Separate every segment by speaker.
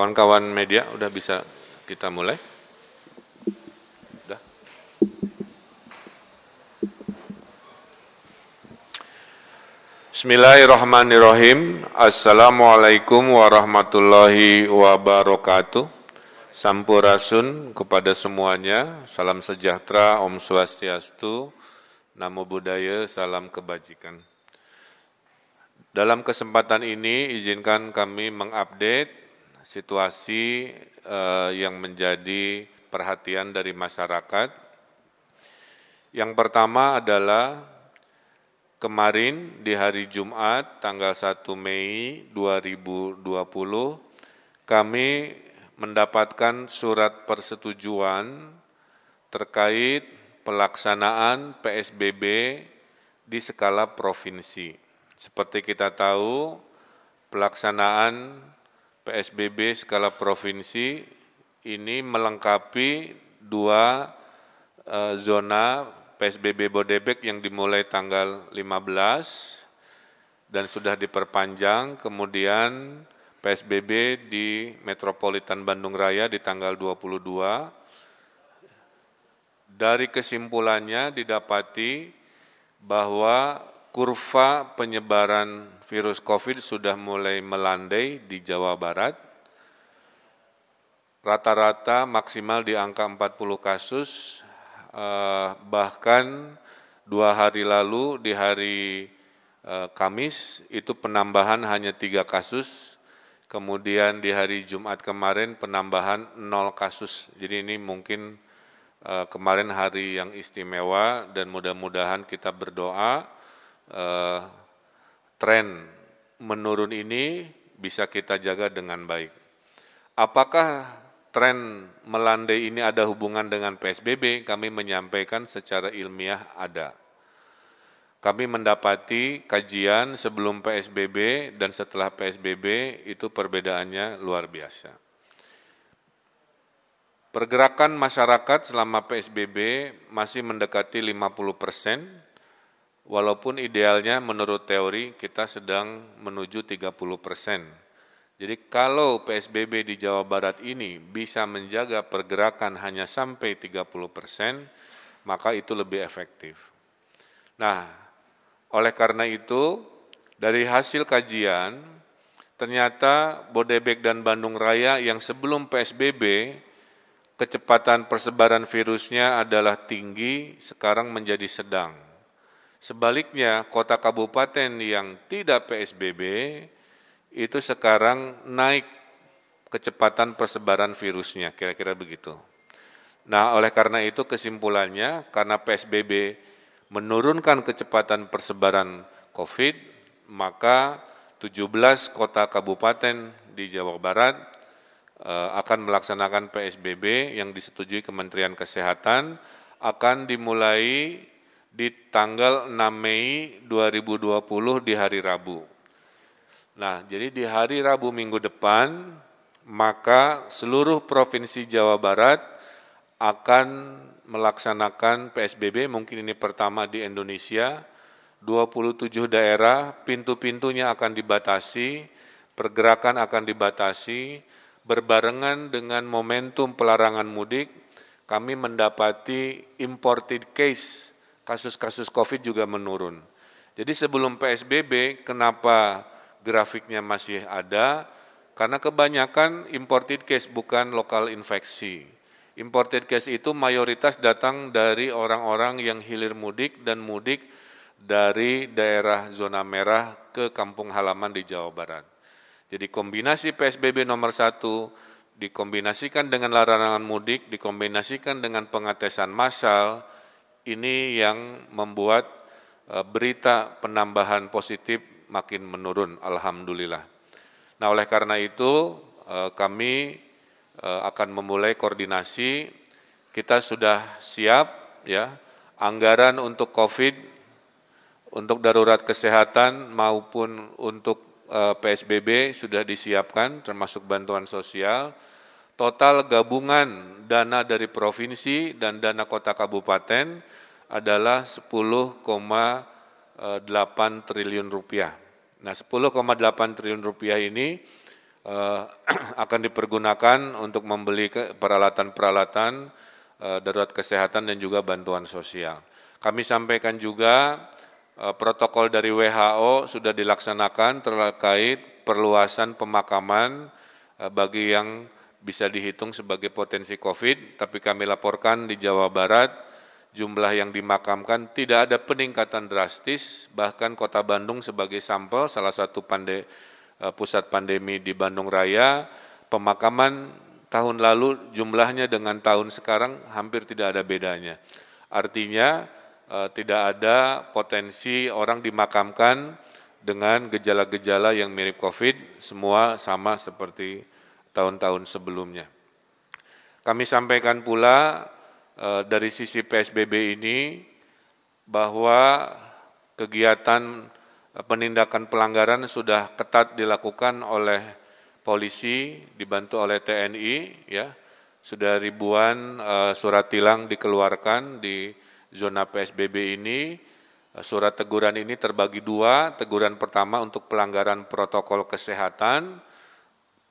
Speaker 1: Kawan-kawan media udah bisa kita mulai? Udah. Bismillahirrahmanirrahim. Assalamualaikum warahmatullahi wabarakatuh. Sampurasun kepada semuanya. Salam sejahtera, Om Swastiastu, Namo Buddhaya, salam kebajikan. Dalam kesempatan ini izinkan kami mengupdate situasi uh, yang menjadi perhatian dari masyarakat. Yang pertama adalah kemarin di hari Jumat tanggal 1 Mei 2020 kami mendapatkan surat persetujuan terkait pelaksanaan PSBB di skala provinsi. Seperti kita tahu, pelaksanaan PSBB skala provinsi ini melengkapi dua uh, zona PSBB Bodebek yang dimulai tanggal 15 dan sudah diperpanjang, kemudian PSBB di Metropolitan Bandung Raya di tanggal 22. Dari kesimpulannya didapati bahwa kurva penyebaran virus COVID sudah mulai melandai di Jawa Barat. Rata-rata maksimal di angka 40 kasus, eh, bahkan dua hari lalu di hari eh, Kamis itu penambahan hanya tiga kasus, kemudian di hari Jumat kemarin penambahan nol kasus. Jadi ini mungkin eh, kemarin hari yang istimewa dan mudah-mudahan kita berdoa eh, tren menurun ini bisa kita jaga dengan baik. Apakah tren melandai ini ada hubungan dengan PSBB? Kami menyampaikan secara ilmiah ada. Kami mendapati kajian sebelum PSBB dan setelah PSBB itu perbedaannya luar biasa. Pergerakan masyarakat selama PSBB masih mendekati 50 persen, walaupun idealnya menurut teori kita sedang menuju 30 persen. Jadi kalau PSBB di Jawa Barat ini bisa menjaga pergerakan hanya sampai 30 persen, maka itu lebih efektif. Nah, oleh karena itu, dari hasil kajian, ternyata Bodebek dan Bandung Raya yang sebelum PSBB, kecepatan persebaran virusnya adalah tinggi, sekarang menjadi sedang Sebaliknya, kota kabupaten yang tidak PSBB itu sekarang naik kecepatan persebaran virusnya, kira-kira begitu. Nah, oleh karena itu kesimpulannya, karena PSBB menurunkan kecepatan persebaran COVID, maka 17 kota kabupaten di Jawa Barat eh, akan melaksanakan PSBB yang disetujui Kementerian Kesehatan akan dimulai di tanggal 6 Mei 2020 di hari Rabu. Nah, jadi di hari Rabu minggu depan, maka seluruh Provinsi Jawa Barat akan melaksanakan PSBB, mungkin ini pertama di Indonesia, 27 daerah, pintu-pintunya akan dibatasi, pergerakan akan dibatasi, berbarengan dengan momentum pelarangan mudik, kami mendapati imported case kasus-kasus COVID juga menurun. Jadi sebelum PSBB, kenapa grafiknya masih ada? Karena kebanyakan imported case bukan lokal infeksi. Imported case itu mayoritas datang dari orang-orang yang hilir mudik dan mudik dari daerah zona merah ke kampung halaman di Jawa Barat. Jadi kombinasi PSBB nomor satu dikombinasikan dengan larangan mudik, dikombinasikan dengan pengetesan massal, ini yang membuat e, berita penambahan positif makin menurun, alhamdulillah. Nah, oleh karena itu e, kami e, akan memulai koordinasi. Kita sudah siap ya anggaran untuk COVID, untuk darurat kesehatan maupun untuk PSBB sudah disiapkan, termasuk bantuan sosial. Total gabungan dana dari provinsi dan dana kota kabupaten adalah 10,8 triliun rupiah. Nah, 10,8 triliun rupiah ini uh, akan dipergunakan untuk membeli peralatan-peralatan uh, darurat kesehatan dan juga bantuan sosial. Kami sampaikan juga uh, protokol dari WHO sudah dilaksanakan terkait perluasan pemakaman uh, bagi yang bisa dihitung sebagai potensi COVID, tapi kami laporkan di Jawa Barat jumlah yang dimakamkan tidak ada peningkatan drastis, bahkan Kota Bandung sebagai sampel salah satu pande, eh, pusat pandemi di Bandung Raya, pemakaman tahun lalu jumlahnya dengan tahun sekarang hampir tidak ada bedanya. Artinya eh, tidak ada potensi orang dimakamkan dengan gejala-gejala yang mirip COVID, semua sama seperti tahun-tahun sebelumnya. Kami sampaikan pula eh, dari sisi PSBB ini bahwa kegiatan eh, penindakan pelanggaran sudah ketat dilakukan oleh polisi dibantu oleh TNI ya. Sudah ribuan uh, surat tilang dikeluarkan di zona PSBB ini. Surat teguran ini terbagi dua. Teguran pertama untuk pelanggaran protokol kesehatan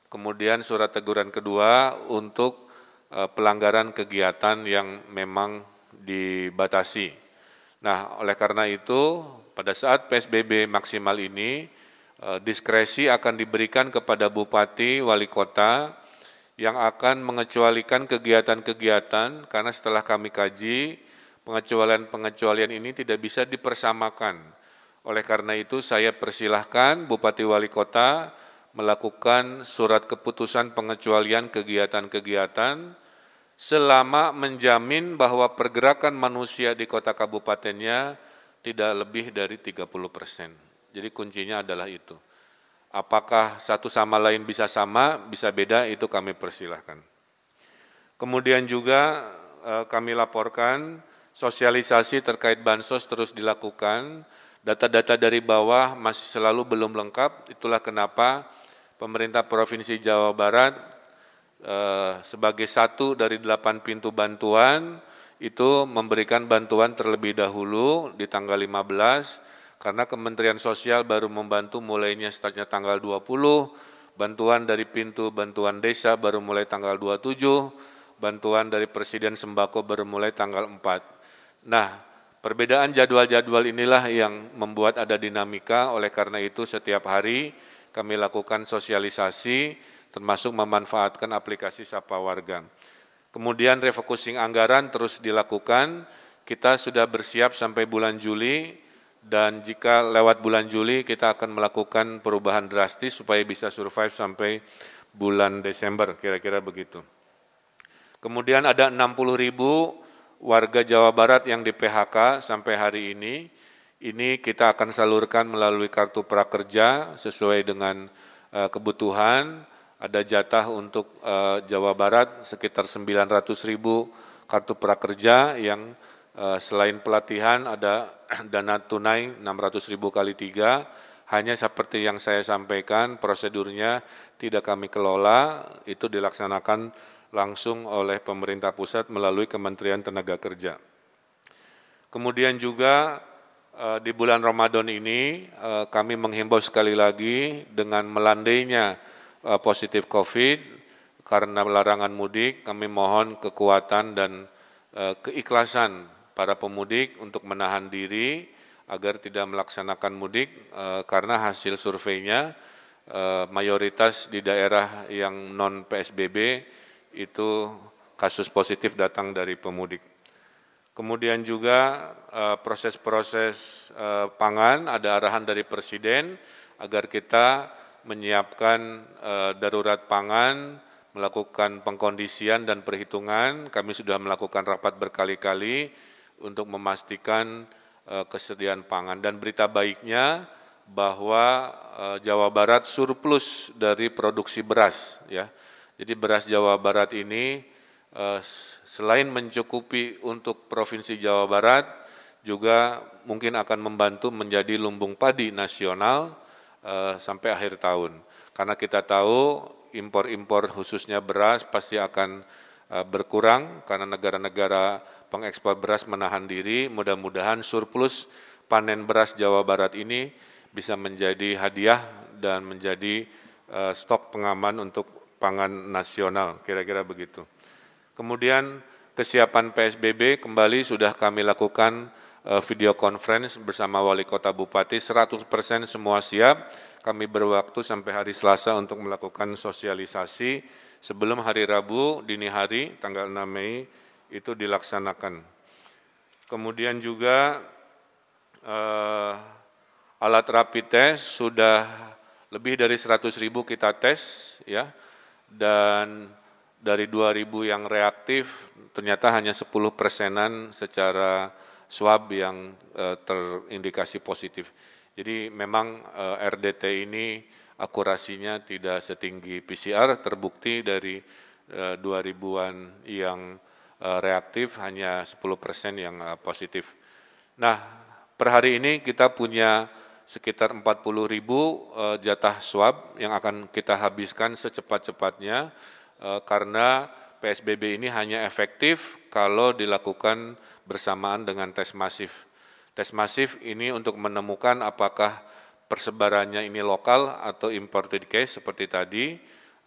Speaker 1: kemudian surat teguran kedua untuk eh, pelanggaran kegiatan yang memang dibatasi. Nah, oleh karena itu, pada saat PSBB maksimal ini, eh, diskresi akan diberikan kepada bupati, wali kota, yang akan mengecualikan kegiatan-kegiatan, karena setelah kami kaji, pengecualian-pengecualian ini tidak bisa dipersamakan. Oleh karena itu, saya persilahkan Bupati Wali Kota melakukan surat keputusan pengecualian kegiatan-kegiatan selama menjamin bahwa pergerakan manusia di kota kabupatennya tidak lebih dari 30 persen. Jadi kuncinya adalah itu. Apakah satu sama lain bisa sama, bisa beda, itu kami persilahkan. Kemudian juga eh, kami laporkan sosialisasi terkait bansos terus dilakukan, data-data dari bawah masih selalu belum lengkap, itulah kenapa pemerintah Provinsi Jawa Barat eh, sebagai satu dari delapan pintu bantuan itu memberikan bantuan terlebih dahulu di tanggal 15 karena Kementerian Sosial baru membantu mulainya startnya tanggal 20, bantuan dari pintu bantuan desa baru mulai tanggal 27, bantuan dari Presiden Sembako baru mulai tanggal 4. Nah, perbedaan jadwal-jadwal inilah yang membuat ada dinamika, oleh karena itu setiap hari kami lakukan sosialisasi termasuk memanfaatkan aplikasi Sapa Warga. Kemudian refocusing anggaran terus dilakukan, kita sudah bersiap sampai bulan Juli dan jika lewat bulan Juli kita akan melakukan perubahan drastis supaya bisa survive sampai bulan Desember, kira-kira begitu. Kemudian ada 60 ribu warga Jawa Barat yang di PHK sampai hari ini, ini kita akan salurkan melalui kartu prakerja sesuai dengan uh, kebutuhan. Ada jatah untuk uh, Jawa Barat sekitar 900 ribu kartu prakerja yang uh, selain pelatihan ada dana tunai 600 ribu kali tiga. Hanya seperti yang saya sampaikan prosedurnya tidak kami kelola, itu dilaksanakan langsung oleh pemerintah pusat melalui Kementerian Tenaga Kerja. Kemudian juga Eh, di bulan Ramadan ini eh, kami menghimbau sekali lagi dengan melandainya eh, positif COVID karena larangan mudik, kami mohon kekuatan dan keikhlasan para pemudik untuk menahan diri agar tidak melaksanakan mudik karena hasil surveinya mayoritas di daerah yang non PSBB itu kasus positif datang dari pemudik. Kemudian juga eh, proses-proses uh, pangan ada arahan dari Presiden agar kita menyiapkan uh, darurat pangan, melakukan pengkondisian dan perhitungan. Kami sudah melakukan rapat berkali-kali untuk memastikan kesediaan pangan. Dan berita baiknya bahwa Jawa Barat surplus dari produksi beras. Ya, jadi beras Jawa Barat ini selain mencukupi untuk Provinsi Jawa Barat, juga mungkin akan membantu menjadi lumbung padi nasional uh, sampai akhir tahun. Karena kita tahu impor-impor khususnya beras pasti akan uh, berkurang karena negara-negara pengekspor beras menahan diri. Mudah-mudahan surplus panen beras Jawa Barat ini bisa menjadi hadiah dan menjadi stok pengaman untuk pangan nasional, kira-kira begitu. Kemudian kesiapan PSBB kembali sudah kami lakukan uh, video conference bersama Wali Kota Bupati, 100% semua siap, kami berwaktu sampai hari Selasa untuk melakukan sosialisasi. Sebelum hari Rabu dini hari tanggal 6 Mei itu dilaksanakan. Kemudian juga eh, alat rapid test sudah lebih dari 100 ribu kita tes ya. Dan dari 2 ribu yang reaktif ternyata hanya 10 persenan secara swab yang eh, terindikasi positif. Jadi memang uh, eh, RDT ini akurasinya tidak setinggi PCR, terbukti dari uh, 2000-an yang uh, reaktif hanya 10 persen yang uh, positif. Nah, per hari ini kita punya sekitar 40 ribu uh, jatah swab yang akan kita habiskan secepat-cepatnya uh, karena PSBB ini hanya efektif kalau dilakukan bersamaan dengan tes masif. Tes masif ini untuk menemukan apakah persebarannya ini lokal atau imported case seperti tadi,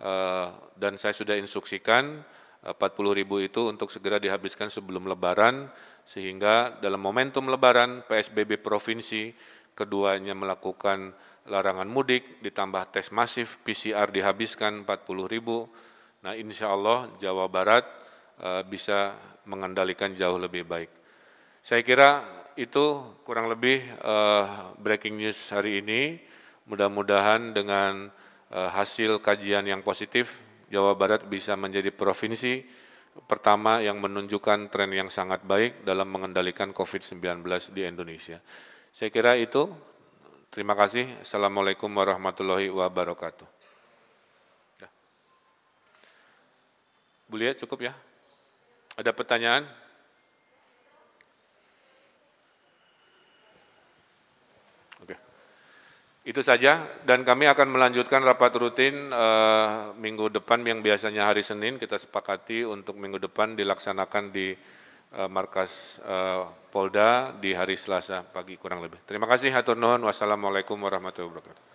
Speaker 1: eh, dan saya sudah instruksikan 40 ribu itu untuk segera dihabiskan sebelum lebaran, sehingga dalam momentum lebaran PSBB Provinsi keduanya melakukan larangan mudik, ditambah tes masif PCR dihabiskan 40 ribu, nah insya Allah Jawa Barat eh, bisa mengendalikan jauh lebih baik. Saya kira itu kurang lebih uh, breaking news hari ini. Mudah-mudahan dengan uh, hasil kajian yang positif, Jawa Barat bisa menjadi provinsi pertama yang menunjukkan tren yang sangat baik dalam mengendalikan COVID-19 di Indonesia. Saya kira itu. Terima kasih. Assalamualaikum warahmatullahi wabarakatuh. Bu Lia, cukup ya? Ada pertanyaan? Itu saja, dan kami akan melanjutkan rapat rutin uh, minggu depan yang biasanya hari Senin kita sepakati untuk minggu depan dilaksanakan di uh, markas uh, Polda di hari Selasa pagi kurang lebih. Terima kasih, hatur nuhun, wassalamualaikum warahmatullahi wabarakatuh.